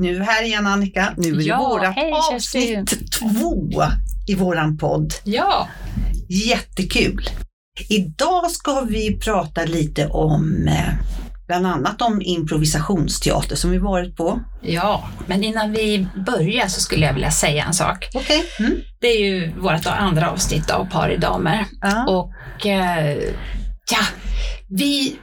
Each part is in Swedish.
Nu är här igen Annika. Nu är det Ja, vårat hej, Kerstin. avsnitt två i våran podd. Ja, Jättekul! Idag ska vi prata lite om eh, bland annat om improvisationsteater som vi varit på. ja, men innan vi börjar så skulle jag vilja säga en sak. Okej. Mm. Det är ju vårt andra avsnitt av Par i damer. Ja. Och eh, ja, vi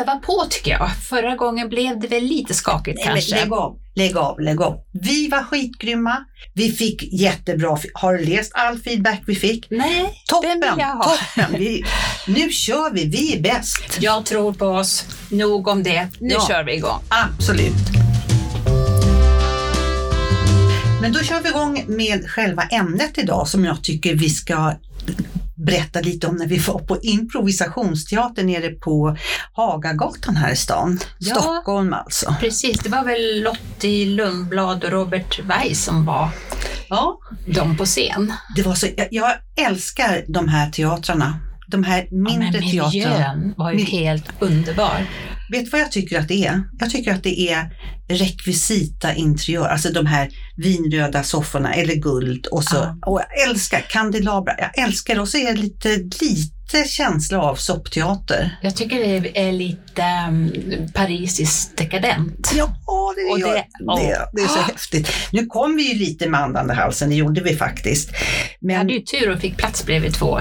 övar på tycker jag. Förra gången blev det väl lite skakigt Nej, kanske. lägg av, lägg av, lägg av. Vi var skitgrymma. Vi fick jättebra, har du läst all feedback vi fick? Nej, Toppen, den vill jag ha. toppen. Vi, nu kör vi, vi är bäst. Jag tror på oss. Nog om det. Nu Ja. kör vi igång. Absolut. Men då kör vi igång med själva ämnet idag som jag tycker vi ska berätta lite om när vi var på improvisationsteater nere på Hagagatan här i stan. Ja. Stockholm alltså. Precis, det var väl Lottie Lundblad och Robert Weiss som var Ja, de på scen. det var så, jag, jag älskar de här teatrarna. De här mindre ja, men teatrarna. miljön var ju helt underbar. Vet du vad jag tycker att det är? Jag tycker att det är rekvisita interiör, alltså de här vinröda sofforna eller guld och så, Ja. och jag älskar kandelabrar, jag älskar det och så är det lite, lite känsla av soppteater. Jag tycker det är lite um, parisiskt dekadent. Ja, det Och gör det- det, det är så Ah. häftigt. Nu kom vi ju lite med andande halsen, det gjorde vi faktiskt. Jag Men hade ju tur och fick plats bredvid två.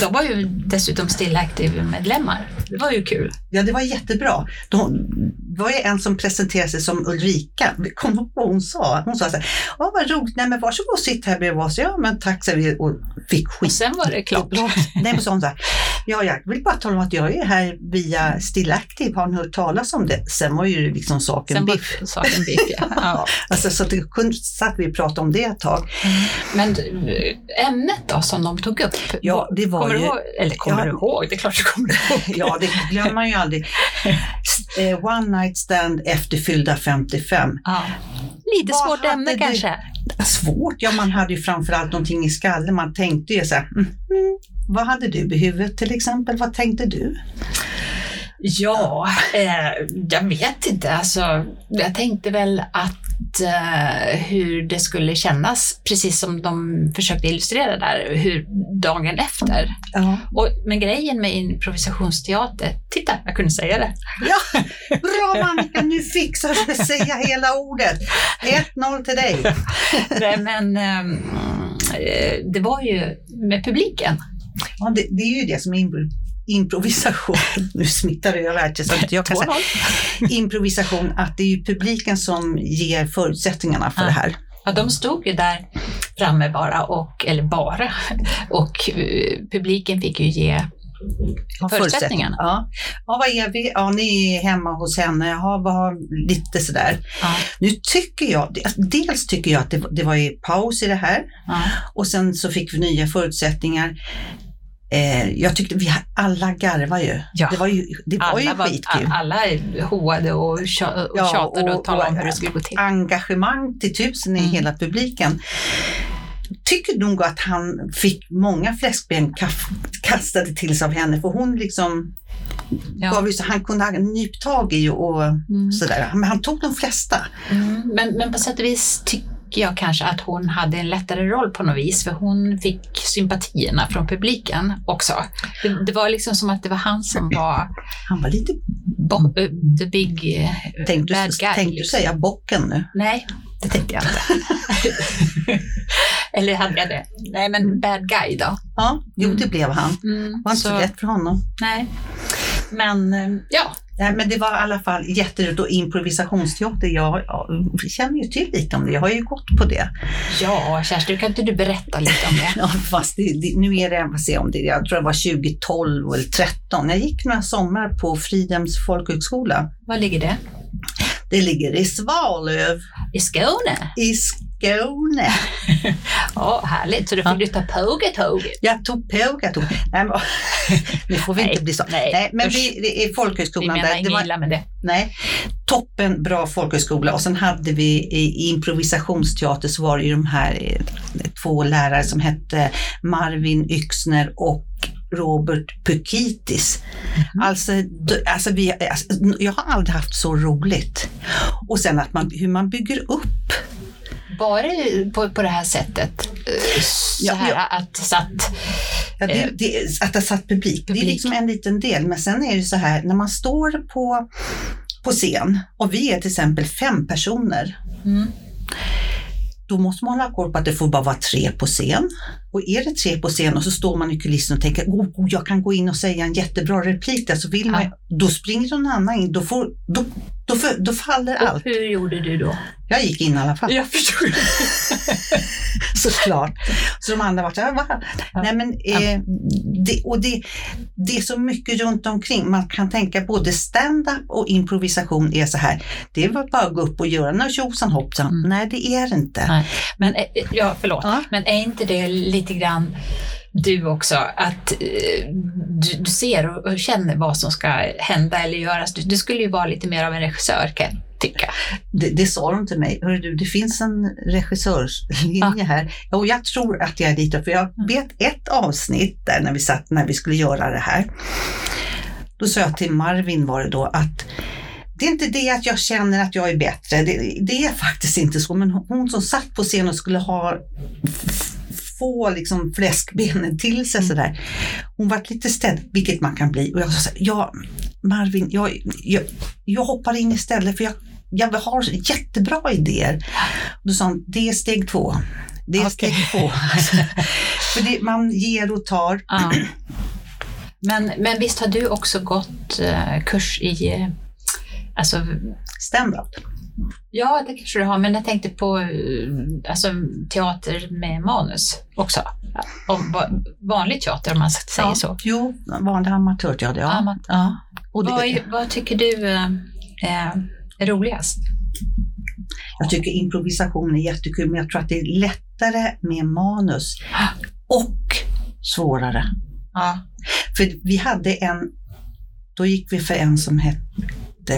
De var ju dessutom Still Active-medlemmar. Det var ju kul. ja, det var jättebra. De, det var ju en som presenterade sig som Ulrika, kom ihåg vad hon sa? Hon sa så här, Åh, vad roligt, nej men varsågod och sitt här bredvid oss. Ja men tack, sa vi och fick skit. Och sen var det klart. Nej men så hon så här, ja jag vill bara tala om att jag är här via Still Active, har ni hört talas om det? Sen var ju liksom saken Sen biff. saken biff, ja. ja. Alltså, så det kunde, satt vi och pratade om det ett tag. Men ämnet då som de tog upp? Ja, det var kommer ju- du ihåg? Eller kommer Ja. du ihåg? Det är klart du kommer ihåg. Ja, det glömmer man ju aldrig. Eh, One night stand efter fyllda 55. Ja. Lite Vad svårt ämne kanske. Svårt, ja man hade ju framförallt någonting i skallen. Man tänkte ju så här, mm, mm, vad hade du i huvudet till exempel? Vad tänkte du? Ja, eh, jag vet inte. Alltså, jag tänkte väl att eh, hur det skulle kännas, precis som de försökte illustrera där, hur dagen efter. Ja. Och, men grejen med improvisationsteater, titta, jag kunde säga det. Ja, bra Annika, nu fixar du att säga hela ordet. 1-0 till dig. Nej, men ehm, eh, det var ju med publiken. Ja, det, det är ju det som är impro- improvisation. Nu smittar det över till så att jag kan säga 2-0. improvisation, att det är ju publiken som ger förutsättningarna för Ja. det här. Ja, de stod ju där framme bara, och, eller bara, och eh, publiken fick ju ge förutsättningarna. Ja. ja, vad är vi? Ja, ni är hemma hos henne. Jaha, vad har lite sådär. Ja, Nu tycker jag, dels tycker jag att det, det var ju paus i det här ja. och sen så fick vi nya förutsättningar. Eh, jag tyckte vi alla garvar ju. Ja. Det var ju, det var ju Alla, var, skitkul. alla hoade och, tja- och Ja, tjatade och, och- talade om hur det skulle gå till. engagemang till tusen i Mm. hela publiken. Tycker nog att han fick många fläskben kastade till sig av henne för hon liksom Ja. gav ju så han kunde ha nyp tag i och Mm. sådär. Men han tog de flesta. Mm. Men, men på sätt och vis tycker jag kanske att hon hade en lättare roll på något vis, för hon fick sympatierna från publiken också. Det, det var liksom som att det var han som var Han var lite, bo- the big tänkte bad du, guy. tänkte du liksom. säga bocken nu? Nej, det tänkte jag inte. Eller hade jag det? Nej, men bad guy då. Ja, jo Mm. det blev han. Mm, Det var inte så, lätt för honom. Nej. Men eh, ja, Nej, men det var i alla fall jätteroligt och improvisationsteater, jag, jag känner ju till lite om det. Jag har ju gått på det. ja Kerstin, kan inte du berätta lite om det? Ja, fast det, det, nu är det, vad se om det, jag tror det var 2012 eller 2013. Jag gick några somrar på Fridhems folkhögskola. Var ligger det? Det ligger i Svalöv I Skåne? i Skåne. Ja, härligt. Så du Ja. fick du ta pågatåget? Jag tog på, jag tog, nej, men, nu får vi Nej, inte bli så. nej, men usch. vi, det är Vi folkhögskolan menar där. Det var, illa med det. nej, toppen bra folkhögskola och sen hade vi i improvisationsteater så var det ju de här eh, två lärare som hette Marvin Yxner och Robert Pukitis. Mhm. Alltså, alltså, vi, alltså, jag har aldrig haft så roligt. Och sen att man, hur man bygger upp. Det på, på det här sättet? eh, Så Ja, här ja. att satt... Ja, det, Eh, det, att det satt publik, det är publik. liksom en liten del. Men sen är det så här, när man står på, på scen och vi är till exempel fem personer, Mm. då måste man hålla koll på att det får bara vara tre på scen. Och är det tre på scen och så står man i kulissen och tänker, oh, oh, jag kan gå in och säga en jättebra replik där, så vill man, då springer någon annan in, då, får, då, då, för, då faller Och allt. hur gjorde du då? Jag gick in i alla fall, Jag förstår. såklart. Så de andra var så här, va? Nej, men, eh, det, och det, det är så mycket runt omkring. Man kan tänka både stand-up och improvisation är så här, det är bara att gå upp och göra några tjosan hoppsan. Mm. Nej, det är det inte. Nej. Men, eh, ja, förlåt. Ja. Men är inte det lite grann du också, att eh, du, du ser och, känner vad som ska hända eller göras? Du, du skulle ju vara lite mer av en regissör kan jag tycka. Det, det sa de till mig. Hörru du, det finns en regissörslinje här. Och jag tror att jag är lite, för jag vet ett avsnitt där när vi satt, när vi skulle göra det här. Då sa jag till Marvin var det då att det är inte det att jag känner att jag är bättre. Det, det är faktiskt inte så. Men hon som satt på scen och skulle ha få liksom fläskbenen till sig sådär. Hon var lite ställd, vilket man kan bli. Och jag sa ja Marvin, jag, jag, jag hoppar in istället för jag, jag har jättebra idéer. Då sa hon, det är steg två. Det är Okej. steg två. för det, man ger och tar. Ja. Men, men visst har du också gått eh, kurs i eh, Alltså, Stand-up. Ja, det kanske du har, men jag tänkte på eh, alltså, teater med manus också. Om va- vanlig teater om man säger ja. så. Jo, vanlig amatörteater. Ja. Amat- ja. Och Vad, är- vad tycker du eh, eh, är roligast? jag tycker improvisation är jättekul, men jag tror att det är lättare med manus och svårare. Ja. För vi hade en, då gick vi för en som hette,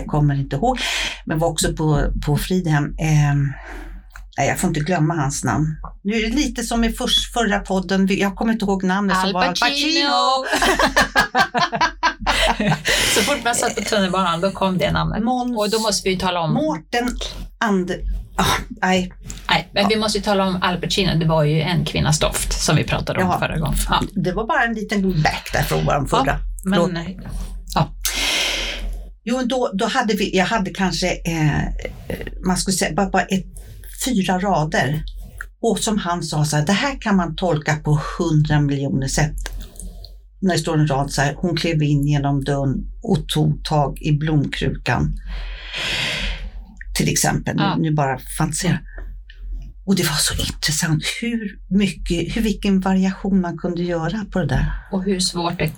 kommer inte ihåg, men var också på, på Fridhem. Eh, nej, jag får inte glömma hans namn. Nu är det lite som i förs, förra podden, jag kommer inte ihåg namnet. Al var Al Pacino! så fort man satt på tunnelbanan då kom det namnet. Måns, Och då måste vi tala om, Mårten Ander... Ah, nej, nej, men vi måste ju tala om Al Pacino, det var ju en kvinnas doft som vi pratade om Jaha. förra gången. Ja, det var bara en liten back där från vår förra. Förlåt. men, Jo, då, då hade vi, jag hade kanske, eh, man skulle säga, bara, bara ett, fyra rader. Och som han sa, så här, det här kan man tolka på hundra miljoner sätt. När det står en rad så här, hon klev in genom dörren och tog tag i blomkrukan. Till exempel, Ja. nu, nu bara fantiserar. Och det var så intressant hur mycket, hur vilken variation man kunde göra på det där. och hur svårt det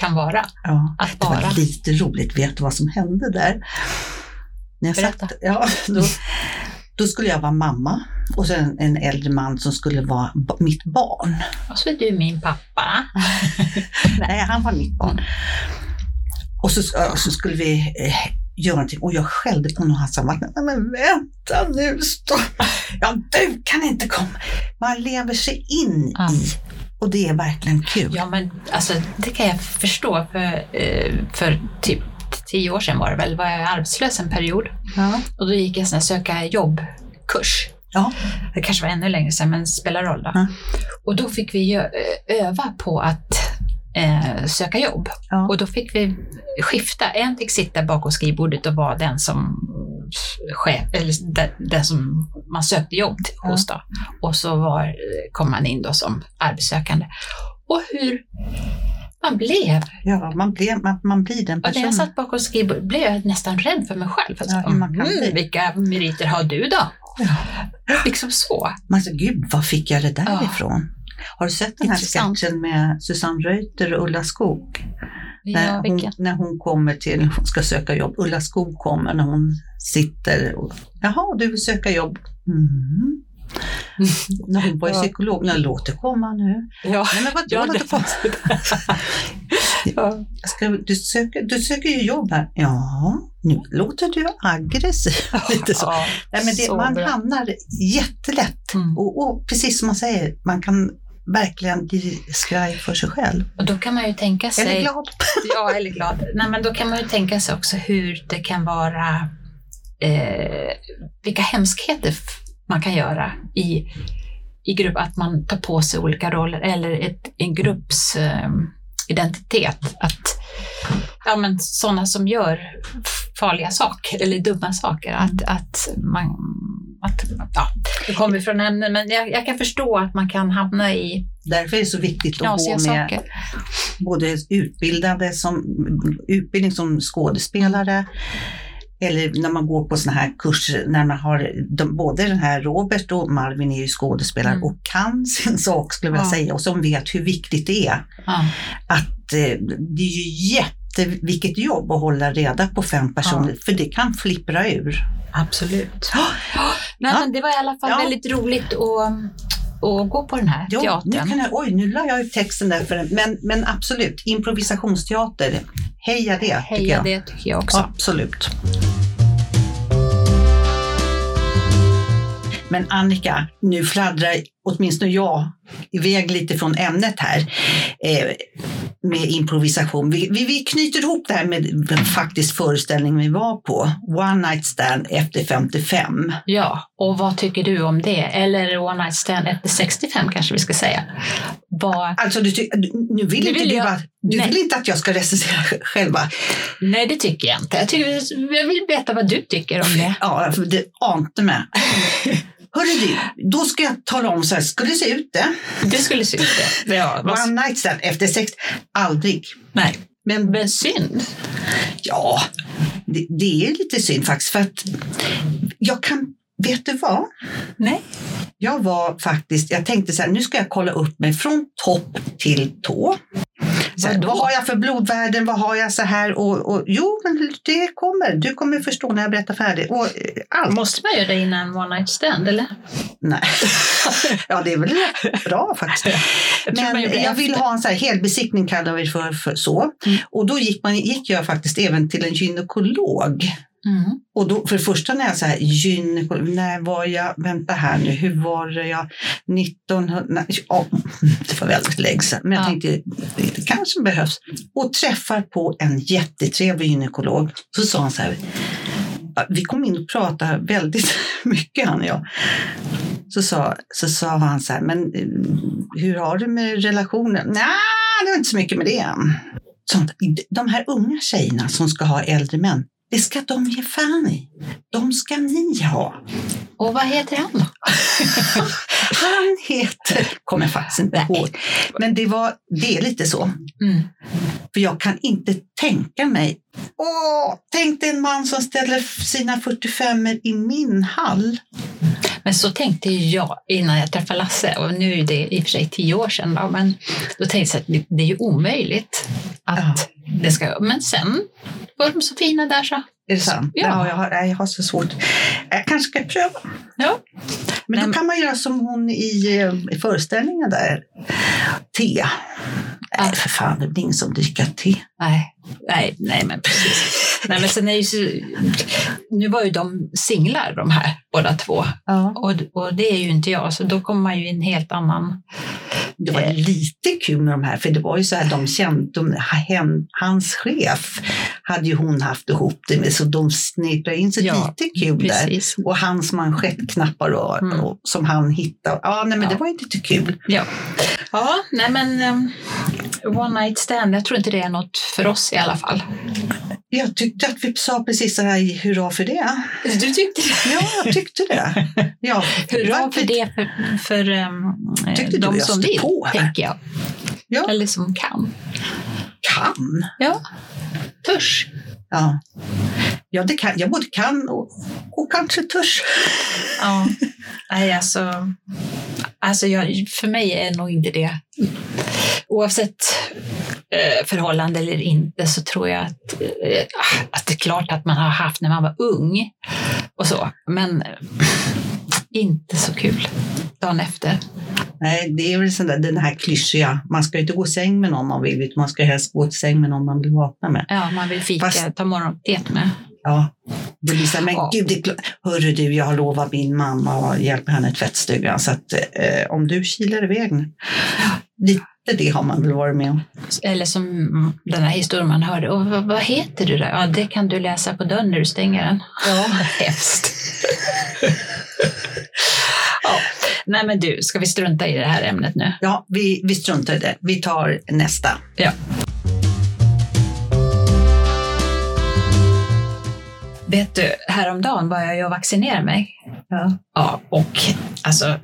kan vara Ja. att Det var vara. lite roligt, vet du vad som hände där? När jag Berätta. satt, ja, då, då skulle jag vara mamma och sen en äldre man som skulle vara mitt barn. Och så är du min pappa. Nej, han var mitt barn. Och så, ja, så skulle vi eh, göra någonting och jag skällde på honom och han sa, "Men- men vänta nu, stopp. Ja, du kan inte komma. Man lever sig in Ja. i och det är verkligen kul. Ja, men alltså, det kan jag förstå. För, eh, för typ tio år sedan var det väl, var jag arbetslös en period. Ja. Och då gick jag en söka jobbkurs. Ja. Det kanske var ännu längre sedan, men spelar roll då. Ja. Och då fick vi eh, öva på att eh, söka jobb. Ja. Och då fick vi skifta. En fick sitta bakom skrivbordet och vara den som chef, eller den, den som man sökte jobb Ja. hos då. Och så var, kom man in då som arbetssökande. Och hur man blev. Ja, man, blir, man, man blir den Och när personen. jag satt bakom skrivbordet blev jag nästan rädd för mig själv. För att, Ja, man kan mm, vilka meriter har du då? Ja. Liksom så. Man säger, gud, var fick jag det där Ja. ifrån? Har du sett den här Intressant. sketchen med Susanne Reuter och Ulla Skog? Ja, när, hon, vilken? när hon kommer till, hon ska söka jobb. Ulla Skog kommer när hon sitter och, jaha, du vill söka jobb? Mm. när hon var Ja. psykolog, när låter komma nu. Ja, Nej, men vadå, ja, låt det komma? ja. Ska, du, söker, du söker ju jobb här. Ja, nu låter du aggressiv. Lite så. Ja, Nej, men det, så man bra. hamnar jättelätt Mm. Och, och precis som man säger, man kan verkligen skraj för sig själv. Och då kan man ju tänka sig... Eller glad. Ja, eller glad. Nej, men då kan man ju tänka sig också hur det kan vara, eh, vilka hemskheter man kan göra i, i grupp, att man tar på sig olika roller eller ett, en grupps eh, identitet. Att, ja, men sådana som gör farliga saker eller dumma saker, att, att man att, ja, det kommer från ämnen, men jag, jag kan förstå att man kan hamna i Därför är det så viktigt att gå med saker. både utbildade som, utbildning som skådespelare eller när man går på såna här kurser, när man har, de, både den här Robert och Marvin är ju skådespelare Mm. och kan sin sak skulle jag vilja Ja. säga och som vet hur viktigt det är. Ja. Att eh, det är ju jätteviktigt jobb att hålla reda på fem personer, för det kan flippra ur. Absolut. Ja. Nej, Ja. men det var i alla fall Ja. väldigt roligt att, att gå på den här Jo, nu teatern. kan jag, oj, nu la jag ut texten där, för, men, men absolut, improvisationsteater, heja det tycker Heja jag. det tycker jag också. Absolut. Men Annika, nu fladdrar åtminstone jag iväg lite från ämnet här eh, med improvisation. Vi, vi, vi knyter ihop det här med faktiskt föreställning vi var på, One Night Stand efter 55. Ja, och vad tycker du om det? Eller One Night Stand efter 65 kanske vi ska säga. Vad... Alltså, du, nu vill, Nu inte vill du, jag- va- du Nej. vill inte att jag ska recensera själva? Nej, det tycker jag inte. Jag, tycker, jag vill veta vad du tycker om det. Ja, det ante mig. Hörru du, då ska jag tala om så här, ska det se ut det? Det skulle se ut det. Ja, vad... One night stand efter sex, aldrig. Nej, Men men synd. ja, det, det är lite synd faktiskt för att jag kan, vet du vad? Nej. Jag var faktiskt, jag tänkte så här, nu ska jag kolla upp mig från topp till tå. Här, vad har jag för blodvärden? Vad har jag så här? Och, och, jo, men det kommer. Du kommer förstå när jag berättar färdigt. Och, eh, allt. Måste man göra det innan One Night Stand, eller? Nej. ja, det är väl bra faktiskt. Jag Men jag vill efter. ha en så här helbesiktning kallar vi det för, för så. Mm. Och då gick, man, gick jag faktiskt även till en gynekolog. Mm. Och då, för det första när jag så här, gynekolog, när var jag, vänta här nu, hur var det jag, 1900, nej, ja, det var väldigt länge sedan, men jag Ja. tänkte det kanske behövs. Och träffar på en jättetrevlig gynekolog. Så sa han så här, vi kom in och pratade väldigt mycket han och jag. Så sa, så sa han så här, men eh, hur har du med relationen? Nej, det var inte så mycket med det. Sånt, de här unga tjejerna som ska ha äldre män, det ska de ge fan i. De ska ni ha. Och vad heter han då? Han heter, kommer faktiskt inte ihåg, men det, var, det är lite så. Mm. För jag kan inte tänka mig, åh, tänk dig en man som ställer sina 45 i min hall. Men så tänkte jag innan jag träffade Lasse, och nu är det i och för sig tio år sedan, då, men då tänkte jag att det, det är ju omöjligt att det ska... Men sen var de så fina där så. Är det sant? Ja. Ja, jag, har, jag har så svårt. Jag kanske ska pröva. Ja. Men då Nej, kan man göra som hon i, eh, i föreställningen där. Te. Nej, för fan, det blir ingen som dricker te. Nej, nej, nej men precis. nej, men sen är ju så, nu var ju de singlar de här båda två Ja. och, och det är ju inte jag, så då kommer man ju i en helt annan... Det var Eh. lite kul med de här, för det var ju så här, de kände, de, hen, hans chef hade ju hon haft ihop det med, så de snirklade in sig Ja, lite kul där. Precis. Och hans manschettknappar och, Mm. och, som han hittade. Ja, nej, men Ja. det var ju lite kul. Ja, ja nej men um, One Night Stand, jag tror inte det är något för oss i alla fall. Jag tyckte att vi sa precis så här, hurra för det. Du tyckte det? Ja, jag tyckte det. Ja, Hurra för det för, för um, Tyckte de som vill, på tänker jag. Ja. Eller som kan. Kan. Ja, törs. Ja, ja det kan, jag både kan och, och kanske törs. Ja, nej alltså, alltså jag, för mig är nog inte det. Oavsett eh, förhållande eller inte så tror jag att, eh, att det är klart att man har haft när man var ung och så, men eh, inte så kul dagen efter. Nej, det är väl sån där, den här klyschiga, man ska inte gå i säng med någon man vill, utan man ska helst gå till säng med någon man vill vakna med. Ja, man vill fika, Fast- ta morgontet med. Ja, det blir så här, men Ja. gud, det. Hörru du, jag har lovat min mamma att hjälpa henne i tvättstugan, så att eh, om du kilar iväg nu. Lite det har man väl varit med om. Eller som den här historien man hörde. Och vad, vad heter du där? Ja, det kan du läsa på dörren när du stänger den. Ja. Hemskt. ja. Nej men du, ska vi strunta i det här ämnet nu? Ja, vi, vi struntar i det. Vi tar nästa. Ja. Vet du, häromdagen var jag ju och vaccinerade mig. Ja. Ja, och alltså,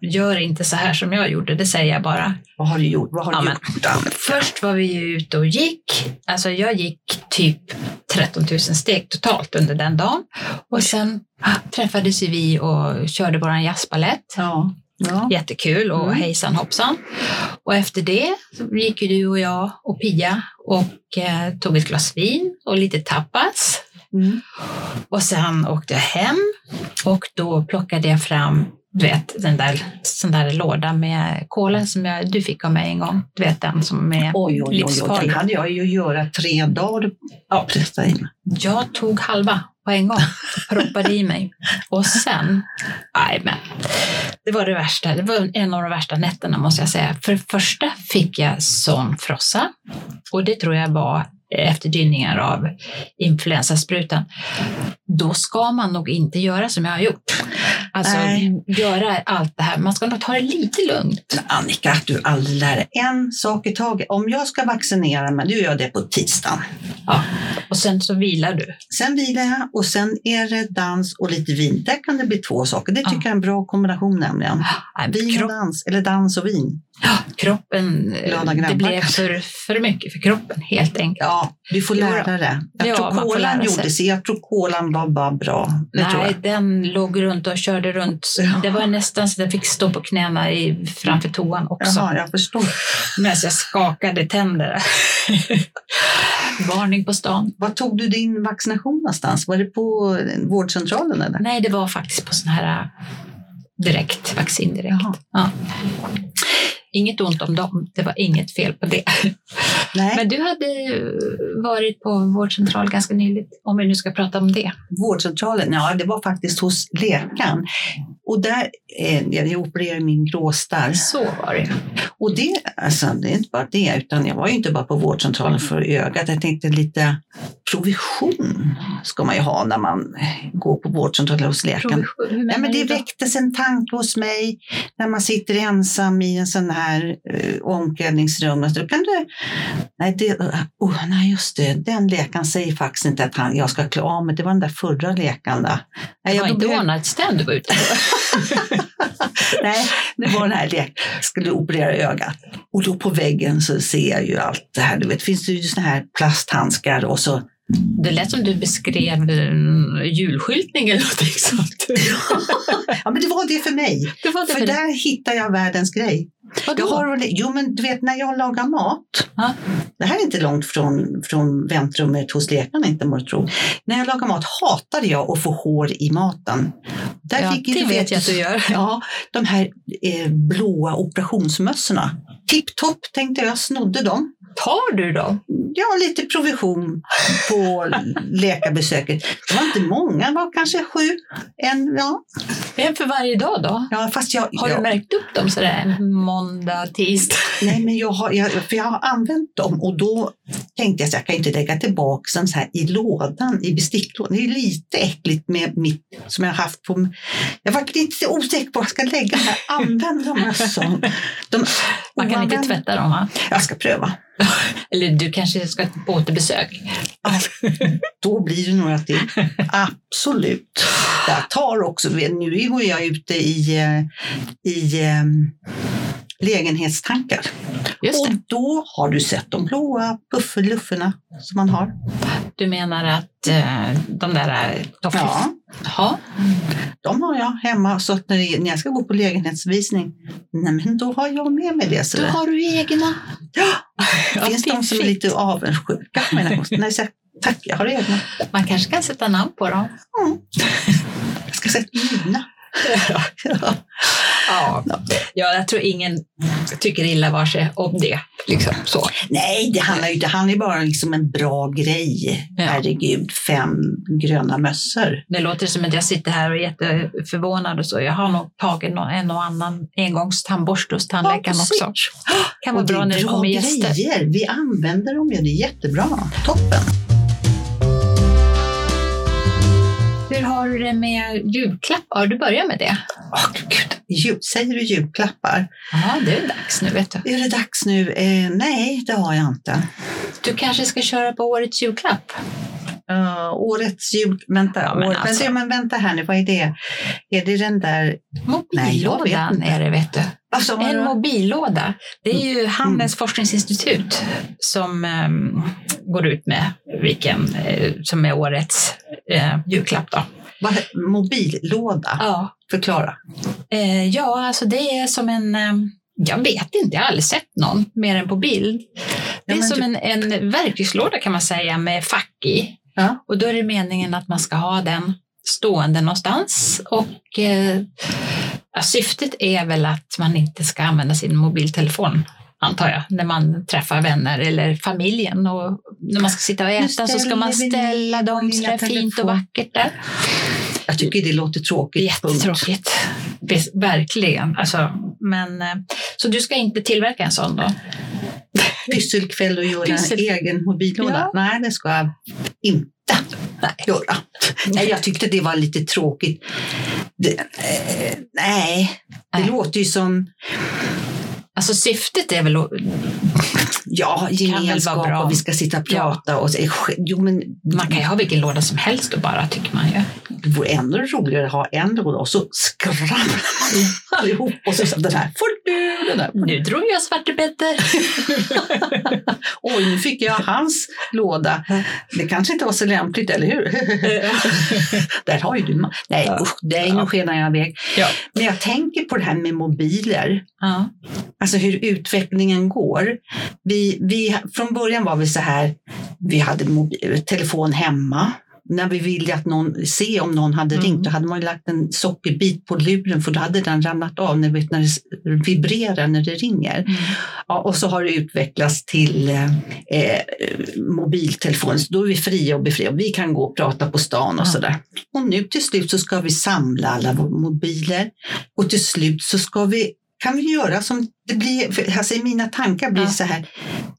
gör inte så här som jag gjorde, det säger jag bara. Vad har du gjort? Vad har Ja, du men- gjort? Först var vi ju ute och gick. Alltså jag gick typ 13 000 steg totalt under den dagen. Och sen träffades ju vi och körde vår jazzbalett. Ja. Ja. Jättekul och Mm. hejsan hoppsan. Och efter det gick ju du och jag och Pia och eh, tog ett glas vin och lite tapas. Mm. Och sen åkte jag hem och då plockade jag fram du vet, den där, sån där låda med kola som jag, du fick av mig en gång. Du vet den som är Oj, oj, oj, oj, livsfarlig. den hade jag ju göra tre dagar. Ja. Jag tog halva på en gång, proppade i mig. Och sen, nej men, det var det värsta. Det var en av de värsta nätterna måste jag säga. För det första fick jag sån frossa och det tror jag var efterdyningar av influensasprutan. Då ska man nog inte göra som jag har gjort. Alltså Nej. göra allt det här. Man ska nog ta det lite lugnt. Men Annika, att du aldrig lär dig en sak i taget. Om jag ska vaccinera mig, då gör det på tisdagen. Ja. Och sen så vilar du. Sen vilar jag och sen är det dans och lite vin. Där kan det bli två saker. Det tycker Ja. jag är en bra kombination nämligen. Nej, Vin och kropp, dans, eller dans och vin. kroppen, eh, det blev för, för mycket för kroppen helt enkelt. Ja, du får Jo lära dig. Jag Ja, tror får kolan gjorde sig. Jag tror kolan var bara bra. Det Nej, den låg runt och körde runt. Ja. Det var nästan så att jag fick stå på knäna i, framför toan också. Jaha, jag förstår. Medan jag skakade tänder. Varning på stan. Var tog du din vaccination någonstans? Var det på vårdcentralen eller? Nej, det var faktiskt på sån här äh, direkt, vaccin direkt. Ja. Inget ont om dem, det var inget fel på det. Nej, Men du hade varit på vårdcentral ganska nyligt, om vi nu ska prata om det. vårdcentralen, ja det var faktiskt hos läkaren. Och där, eh, jag opererade min gråstarr. Så var det. Och det, alltså, det är inte bara det, utan jag var ju inte bara på vårdcentralen för ögat. Jag tänkte lite provision ska man ju ha när man går på vårdcentralen hos läkaren. Provision, men det väcktes en tanke hos mig när man sitter ensam i en sån här uh, omklädningsrum. Då kan du, nej, det, oh, nej, just det, den läkaren säger faktiskt inte att han, jag ska klä av mig. Det var den där förra läkaren. Där. Det var inte behöv- one night stand du var ute på. Nej, det var den här läkaren skulle operera ögat. Och då på väggen så ser jag ju allt det här. Du vet, finns det ju såna här plasthandskar och så det lät som du beskrev julskyltning eller någonting sånt. Ja, men det var det för mig. Det var det För för där hittar jag världens grej. Vadå? Jag har, jo, men du vet när jag lagar mat. Ja. Det här är inte långt från, från väntrummet hos läkaren, inte må tro. När jag lagar mat hatade jag att få hår i maten. Där Ja, fick ju det du vet jag att du gör. Ja, de här eh, blåa operationsmössorna. Tipptopp tänkte jag snodde dem. Tar du dem? Ja, lite provision på läkarbesöket. Det var inte många, det var kanske sju. En, ja. En för varje dag då? ja, fast jag, Har jag, du märkt upp dem sådär måndag, tisdag? Nej, men jag har, jag, för jag har använt dem och då tänkte jag att jag kan inte lägga tillbaka dem så här i lådan, i besticklådan. Det är lite äckligt med mitt som jag har haft på... Jag var lite osäker på vad jag ska lägga här. Använd dem alltså. De, Man kan inte tvätta dem va? Jag ska pröva. Eller du kanske ska på återbesök? Då blir det några till. Absolut. Jag tar också, nu går jag ute i, eh, i eh, lägenhetstankar. Och det. då har du sett de blåa puffelufferna som man har. Du menar att eh, de där eh, tofflor... Ja. Ja. De har jag hemma så att när det- jag ska gå på lägenhetsvisning, nej men då har jag med mig det. Så Då det har du egna. ja, finns de som är lite avundsjuka. Nej, så tack, jag har egna. Man kanske kan sätta namn på dem. Jag ska sätta mina. Ja. Ja. ja, jag tror ingen tycker illa var sig om det. Liksom så. Nej, det handlar ju inte, han är bara liksom en bra grej. Ja. Herregud, fem gröna mössor. Det låter som att jag sitter här och är jätteförvånad och så. Jag har nog tagit någon, en och annan engångstandborste hos tandläkaren Ja, också. Kan vara det bra är när det kommer gäster. grejer. Vi använder dem ju, det är jättebra. Toppen. Hur har du det med julklappar? Du börjar med det. Åh, gud. Jul, säger du julklappar? Ja, det är dags nu vet du. Är det dags nu? Eh, nej, det har jag inte. Du kanske ska köra på årets julklapp? Uh, årets jul... Vänta, Ja, men år, alltså- vänta, men vänta här nu, vad är det? Är det den där... Nej, Mobillådan inte. är det vet du. Sa En du? mobillåda. Det är Mm. ju Handelns forskningsinstitut som ehm, går ut med vilken eh, som är årets eh, julklapp. Då. Vad, mobillåda? Ja. Förklara. Ja, alltså det är som en ehm, jag vet inte, jag har aldrig sett någon mer än på bild. Det Ja, är men som du- en, en verktygslåda kan man säga med fack i. Ja. Och då är det meningen att man ska ha den stående någonstans. Och eh, syftet är väl att man inte ska använda sin mobiltelefon, antar jag, när man träffar vänner eller familjen. Och när man ska sitta och äta så ska man ställa dem så där fint och vackert där. Jag tycker det låter tråkigt. Jättetråkigt. Verkligen. Alltså, men, eh, så du ska inte tillverka en sån då? Pysselkväll och göra Pyssel- en egen mobillåda. Ja. Nej, det ska jag inte göra. Nej, jag tyckte det var lite tråkigt. Det, eh, nej, det Nej. låter ju som Alltså syftet är väl att ja, gemenskap bra. och vi ska sitta och prata. Och, jo, men man kan ju ha vilken låda som helst då bara, tycker man ju. det vore ändå roligare att ha en låda och så skramlar man allihop och så, så den här får du, den får du. Nu drog jag Svarte Petter. Oj, nu fick jag hans låda. Det kanske inte var så lämpligt, eller hur? Där har ju du Nej, Ja. usch, nej, nu Ja. skenar jag iväg. Ja. Men jag tänker på det här med mobiler, ja. alltså hur utvecklingen går. Vi, vi, från början var vi så här, vi hade mobil, telefon hemma. När vi ville att någon, se om någon hade Mm. ringt, då hade man lagt en sockerbit på luren för då hade den ramlat av när, vet, när det vibrerar när det ringer. Mm. Ja, och så har det utvecklats till eh, eh, mobiltelefon. Så då är vi fria och befriade. Vi kan gå och prata på stan och Ja. sådär. Och nu till slut så ska vi samla alla våra mobiler och till slut så ska vi kan vi göra som det blir, alltså mina tankar blir Ja. så här,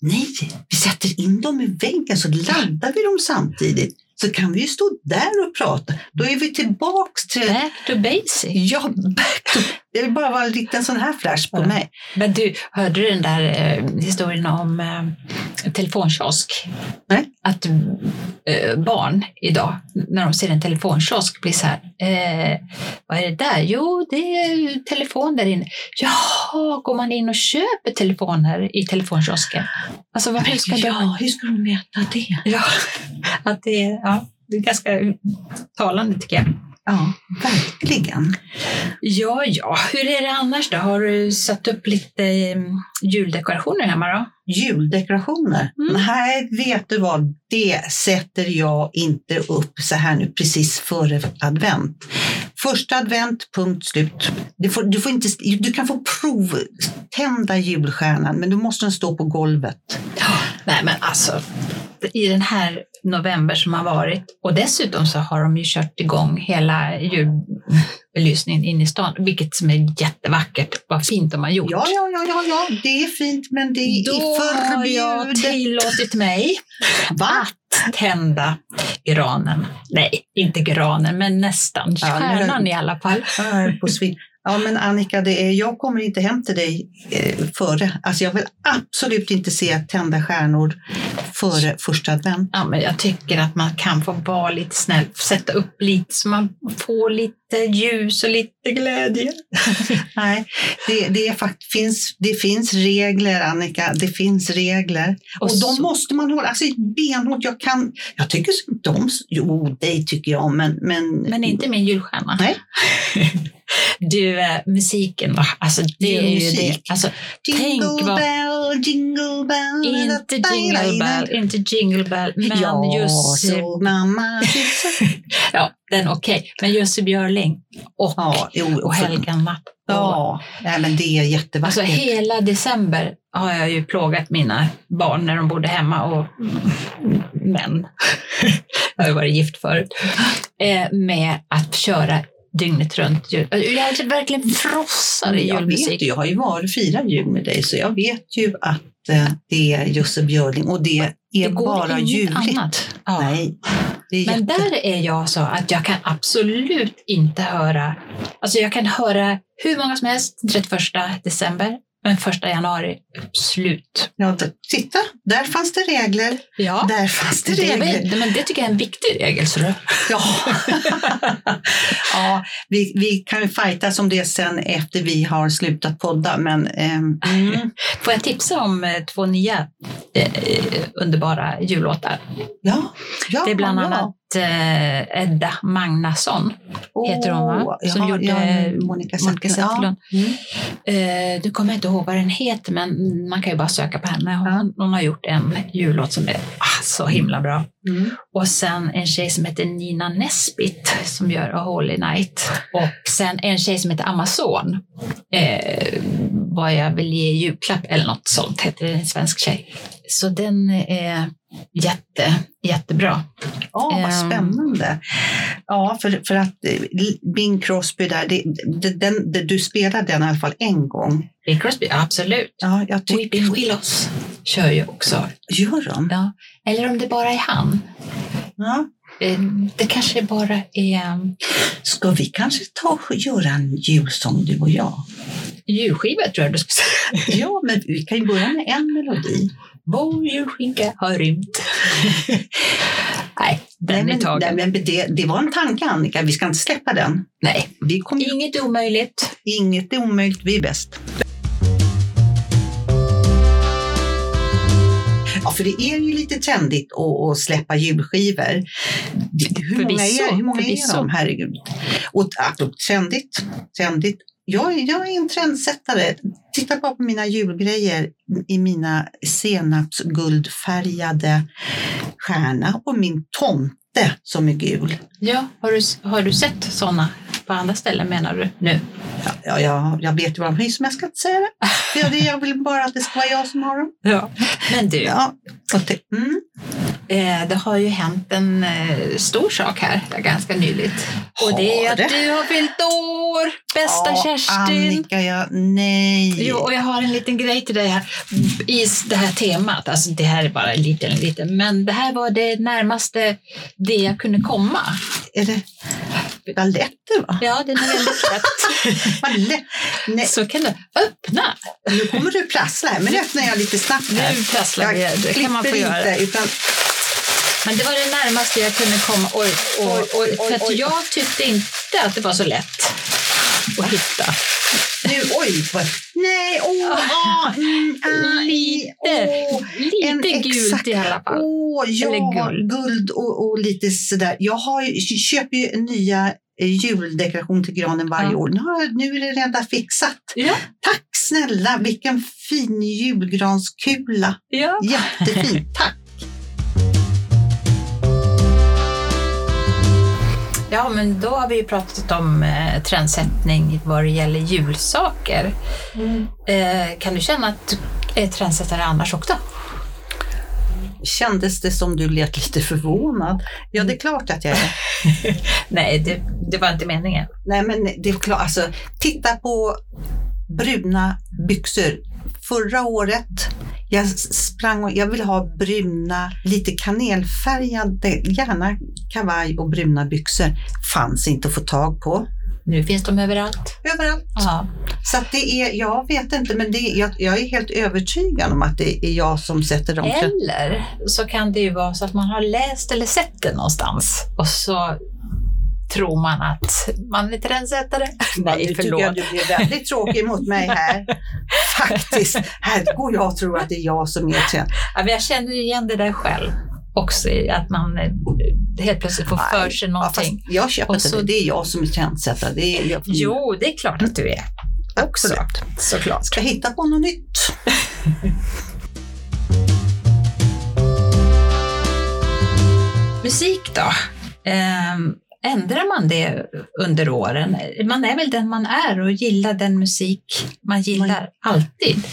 nej, vi sätter in dem i väggen så laddar vi dem samtidigt. Så kan vi ju stå där och prata. Då är vi tillbaks till, Back to basic. ja, back to, det bara var en liten sån här flash på mig. Men du, hörde du den där eh, historien om eh, telefonkiosk? Nej. Att eh, barn idag, när de ser en telefonkiosk, blir så här, eh, vad är det där? Jo, det är telefon där inne. Jaha, går man in och köper telefoner i telefonkiosken? Alltså, vad, hur ska ja, de... hur ska de veta det? Ja, att det, ja, det är ganska talande tycker jag. Ja, verkligen. Ja, ja. Hur är det annars då? Har du satt upp lite eh, juldekorationer hemma då? Juldekorationer? Mm. Nej, vet du vad? Det sätter jag inte upp så här nu precis före advent. Första advent, punkt slut. Du, får, du, får inte, du kan få provtända julstjärnan, men då måste den stå på golvet. Nej, men alltså i den här november som har varit och dessutom så har de ju kört igång hela julbelysningen in i stan, vilket som är jättevackert. Vad fint de har gjort. Ja, ja, ja, ja, ja, det är fint, men det är Då har jag förbjudet. tillåtit mig Va? att tända granen. Nej, inte granen, men nästan. Ja, Stjärnan i alla fall. På svin. Ja, men Annika, det är, jag kommer inte hem till dig eh, före. Alltså jag vill absolut inte se tända stjärnor före första advent. Ja, men jag tycker att man kan få vara lite snäll, sätta upp lite så man får lite ljus och lite glädje. Nej, det, det, är fakt, finns, det finns regler, Annika. Det finns regler. Och, Och de så- måste man hålla. Alltså benhårt. Jag kan, jag tycker om, jo, dig tycker jag om, men, men, Men inte min julstjärna. Nej. Du, eh, musiken? Alltså det är ju det. Alltså, tänk Jingle vad... bell, jingle bell. Inte jingle bell, inte jingle bell, men ja, just... så mamma. Ja, den okej. Men Jussi Björling och, Ja, jo, och Helga Natt. Ja, nej, men det är jättevackert. Alltså hela december har jag ju plågat mina barn när de bodde hemma och män. jag har ju varit gift förut. Eh, med att köra dygnet runt. jul. Jag verkligen frossar i jag julmusik. vet ju, jag har ju varit firat jul med dig så jag vet ju att eh, det är Jussi Björling och det är Det bara ljuvligt. Ja. Nej, Men där är jag så att jag kan absolut inte höra, alltså jag kan höra hur många som helst 31 december, men 1 januari, slut. Ja, titta, där fanns det regler. Ja, Där fanns det det, regler. vet- men det tycker jag är en viktig regel. Så du. Ja, ja vi, vi kan ju fightas om det sen efter vi har slutat podda, men ehm, mm, Får jag tipsa om eh, två nya eh, underbara jullåtar? ja, ja. Det är bland ja. annat eh, Edda Magnusson, heter hon, va? Som ja, gjorde ja, Monica. Zetterlund. Ja. Mm. Eh, du kommer inte ihåg vad den heter, men man kan ju bara söka på henne. Hon, hon har gjort en jullåt som är ah, så himla bra. Mm. Och sen en tjej som heter Nina Nesbitt som gör A Holy Night. Och sen en tjej som heter Amazon. Eh, vad jag vill ge julklapp eller något sånt heter det, en svensk tjej. Så den är jätte, jättebra. Ja, vad Ehm. spännande. Ja, för, för att eh, Bing Crosby där, det, det, den, det, du spelade den i alla fall en gång. Bing Crosby, absolut. Ja, jag. Weeping Willows kör ju också. Gör de? Ja. Eller om det bara är han. Ja. Eh, Det kanske bara är Ska vi kanske ta och göra en julsång du och jag? julskiva tror jag du skulle säga. Ja, men vi kan ju börja med en melodi. Vår julskinka har rymt. Nej, den Nej, är tagen. nej, men det, det var en tanke Annika, vi ska inte släppa den. Nej, Vi kommer, inget omöjligt. inget är omöjligt, vi är bäst. Ja, för det är ju lite trendigt att, att släppa julskivor. Hur många är, hur många är de? Herregud. Och apropå trendigt, trendigt. Jag, jag är en trendsättare. Titta bara på mina julgrejer i mina senapsguldfärgade stjärna och min tomte som är gul. Ja, har du, har du sett sådana på andra ställen menar du nu? Ja, ja, ja, jag vet ju vad de finns, men jag ska inte säga det. Det. Jag vill bara att det ska vara jag som har dem. Ja. Men du, Ja, mm. Eh, det har ju hänt en eh, stor sak här ganska nyligt. Och det är att det? du har fyllt år, bästa Ja, Kerstin. Annika, ja, nej. Jo, och jag har en liten grej till dig här i det här temat. Alltså det här är bara lite, lite, men det här var det närmaste det jag kunde komma. Är det baletter va? Ja, den är väldigt lätt. Nej, Så kan du öppna. nu kommer du prassla här, men nu öppnar jag lite snabbt här. Nu prasslar vi. Jag Det kan man få göra. inte, utan Men det var det närmaste jag kunde komma. Oj, oj, oj, för att jag tyckte inte att det var så lätt att hitta. nu, oj. Vad, nej, åh, ah, mm, aj, Lite, åh. en lite gult exakt- i alla fall. Åh, ja, Eller guld. guld och, och lite sådär. Jag har köper ju nya eh, juldekoration till granen varje Ja. år. Nu, har, nu är det redan fixat. Ja, Tack snälla, vilken fin julgranskula. ja. Jättefin, tack. Ja, men då har vi ju pratat om eh, trendsättning vad det gäller julsaker. Eh, kan du känna att du är trendsättare annars också? Kändes det som du lät lite förvånad? Ja, det är klart att jag är. Nej, det, det var inte meningen. Nej, men det är klart. Alltså, titta på bruna byxor. Förra året, jag sprang och jag ville ha bruna, lite kanelfärgade, gärna kavaj och bruna byxor. Fanns inte att få tag på. Nu finns de överallt. Överallt. Ja. Så det är, jag vet inte, men det är, jag, jag är helt övertygad om att det är jag som sätter dem. Eller så kan det ju vara så att man har läst eller sett det någonstans och så tror man att man är trendsättare. Nej, tycker förlåt. jag du blir väldigt tråkig mot mig här. Faktiskt. Här går jag och tror att det är jag som är trend. Ja, jag känner igen det där själv också, att man eh, helt plötsligt får för sig Ja, någonting. jag köper Och inte det. Det är jag som är trendsättare. Det är jag. Jo, det är klart att du är. Absolut. Såklart. Ska hitta på något nytt. Musik då? Ehm, ändrar man det under åren? Man är väl den man är och gillar den musik man gillar alltid.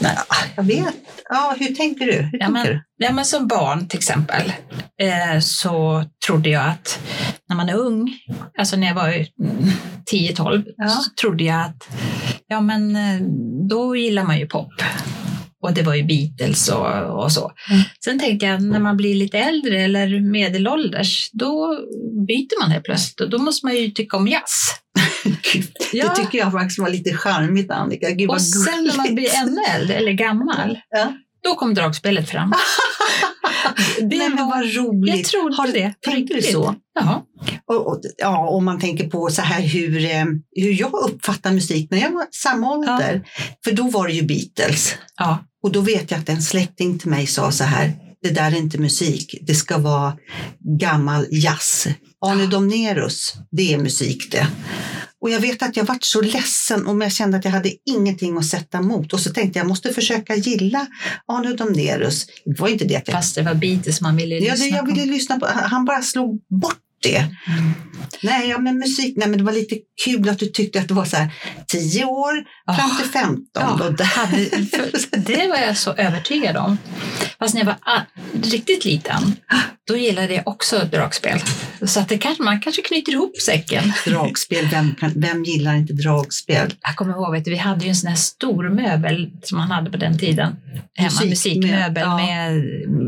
Nej, jag vet. Ja, hur tänker du? Hur Ja, tänker men, du? ja, men som barn till exempel eh, så trodde jag att när man är ung, alltså när jag var mm, 10-12, Ja. så trodde jag att ja, men, eh, då gillar man ju pop. Och det var ju Beatles och, och så. Mm. Sen tänkte jag när man blir lite äldre eller medelålders, då byter man helt plötsligt och då måste man ju tycka om jazz. Gud, Ja. Det tycker jag faktiskt var lite charmigt Annika. Gud, Och sen när man blir ännu äldre eller gammal, Ja. då kom dragspelet fram. Det Nej, men var- vad roligt. Jag trodde Har det. Tänkte du så? Ja. Och, och, ja, om man tänker på så här hur, eh, hur jag uppfattar musik när jag var samma ålder. För då var det ju Beatles. ja. Och då vet jag att en släkting till mig sa så här, det där är inte musik, det ska vara gammal jazz. Arne Domnerus, det är musik det. Och jag vet att jag vart så ledsen och jag kände att jag hade ingenting att sätta emot. Och så tänkte jag, jag måste försöka gilla Arne Domnerus. Det var inte det att jag... Fast det var Beatles man ville Ja, lyssna det, jag på. ville lyssna på, han bara slog bort det. Mm. Nej, ja, men musik, nej, men det var lite kul att du tyckte att det var så här 10 år fram till 15. Ja, och där. hade, det var jag så övertygad om. Fast när jag var riktigt liten, då gillade jag också dragspel. Så att det kanske, man kanske knyter ihop säcken. Dragspel, vem, vem gillar inte dragspel? Jag kommer ihåg, vet du, vi hade ju en sån här stor möbel som man hade på den tiden. Hemma, Musik- musikmöbel ja. med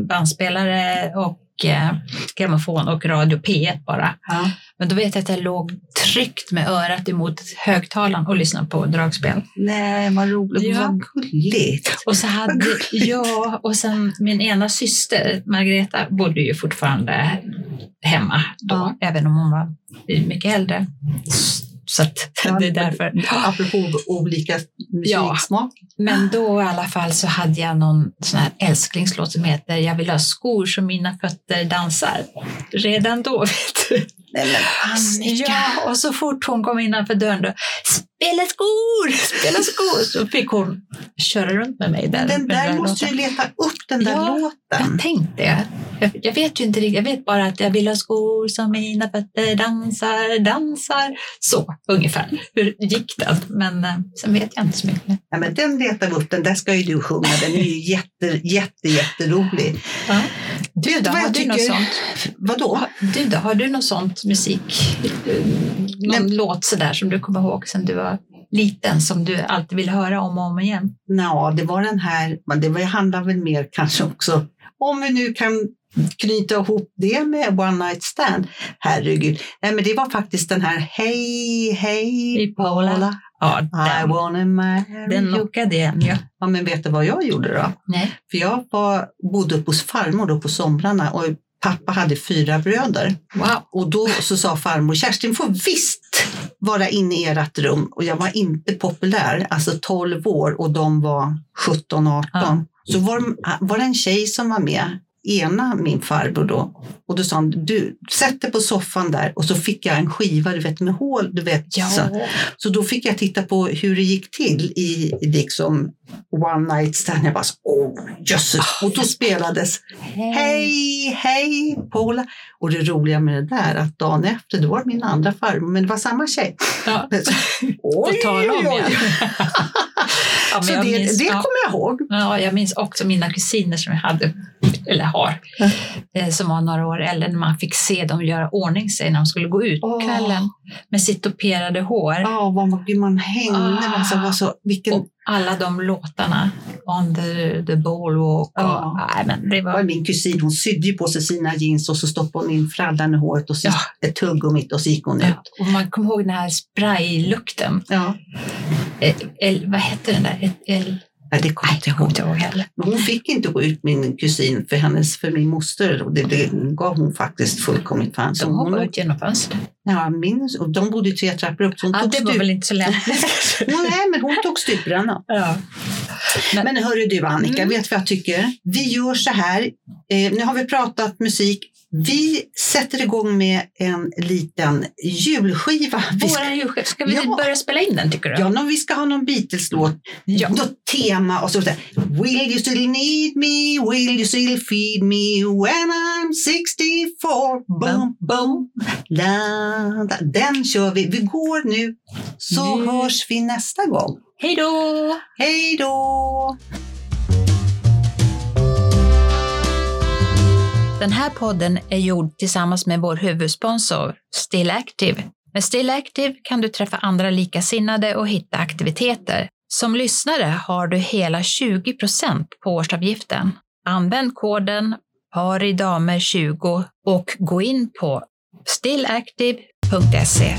bandspelare och eh, grammofon och radio P1 bara. Ja. Men då vet jag att jag låg tryckt med örat emot högtalaren och lyssnade på dragspel. Nej, vad roligt. Ja. Vad gulligt. Och så hade, gulligt. ja, och sen min ena syster, Margareta, bodde ju fortfarande hemma då, Ja. även om hon var mycket äldre. Så det är därför. Apropå olika musiksmak. Men då i alla fall så hade jag någon sån här älsklingslåt som heter Jag vill ha skor som mina fötter dansar. Redan då, vet du. Nej, men Annika. Ja, och så fort hon kom innanför dörren då, spela skor, spela skor, så fick hon köra runt med mig där. Den där måste låten. du leta upp, den där Ja, låten. Jag tänkte, jag, jag vet ju inte riktigt, jag vet bara att jag vill ha skor som mina fötter dansar, dansar. Så ungefär. Hur gick den? Men eh, sen vet jag inte så mycket. Ja, men den letar vi upp, den där ska ju du sjunga. Den är ju jätte, jätte, jätterolig. Ja. Du då, har du något tycker? sånt? Vadå? Du då, har du något sånt musik? eh, Någon Nej. låt sådär som du kommer ihåg sen du var liten som du alltid ville höra om och om igen? Ja, det var den här, men det handlar väl mer kanske också, om vi nu kan knyta ihop det med One Night Stand. Herregud. Nej, men det var faktiskt den här Hej, hej Hej, Paula. Paula. Ja, I den, wanna marry den lockade igen ju. Ja, men vet du vad jag gjorde då? Nej. För jag var, bodde uppe hos farmor då på somrarna och pappa hade fyra bröder. Wow. Och då så sa farmor, Kerstin får visst vara inne i ert rum. Och jag var inte populär, alltså 12 år och de var 17, 18. Ja. Så var, var det en tjej som var med, ena min farbror då. Och då sa han, du sätt dig på soffan där. Och så fick jag en skiva, du vet med hål, du vet. Ja. Så, så då fick jag titta på hur det gick till i liksom One Night Stand. Jag bara, så, åh jösses. Och då spelades Hej, hej Paula. Och det roliga med det där att dagen efter, då var det min andra farmor, men det var samma tjej. Ja. Oj, om oj, oj. igen. ja, Så det, minns- det kommer jag ihåg. Ja, jag minns också mina kusiner som jag hade, eller har, eh, som var några år äldre, när man fick se dem göra ordning sig när de skulle gå ut på Åh. kvällen med sitt toperade hår. Ja, vad man, man hängde. Ah. Alltså, var så, vilken, Och alla de låtarna, On the, the Boardwalk och, Ja. nej, men det var min kusin, hon sydde ju på sig sina jeans och så stoppade hon in frallan i håret och så Ja. ett tuggummit och så gick hon ut. ja, och man kommer ihåg den här spraylukten. Ja. Eh, El, vad hette den där? Ett, el, Nej, det kommer jag inte ihåg. heller. Men hon fick inte gå ut min kusin för hennes, för min moster och det, det gav hon faktiskt fullkomligt fan. Så De hon, hoppade ut genom fönstret. ja, min, och de bodde tre trappor upp så hon Ja, tog det var stup, väl inte så lämpligt. nej, men hon tog stuprännan. ja. Men- Men hörru du Annika, Mm. vet du vad jag tycker? Vi gör så här, eh, nu har vi pratat musik. Vi sätter igång med en liten julskiva. Vi ska, Våran julskiva, ska vi Ja. börja spela in den tycker du? ja, när vi ska ha någon Beatles-låt, Ja. något tema och så där. Will you still need me? Will you still feed me when I'm 69? ready for boom, boom. La, la. Den kör vi. Vi går nu, så Nu. hörs vi nästa gång. Hej då! Hej då! Den här podden är gjord tillsammans med vår huvudsponsor Still Active. Med Still Active kan du träffa andra likasinnade och hitta aktiviteter. Som lyssnare har du hela 20% på årsavgiften. Använd koden paridamer20 och gå in på stillactive.se.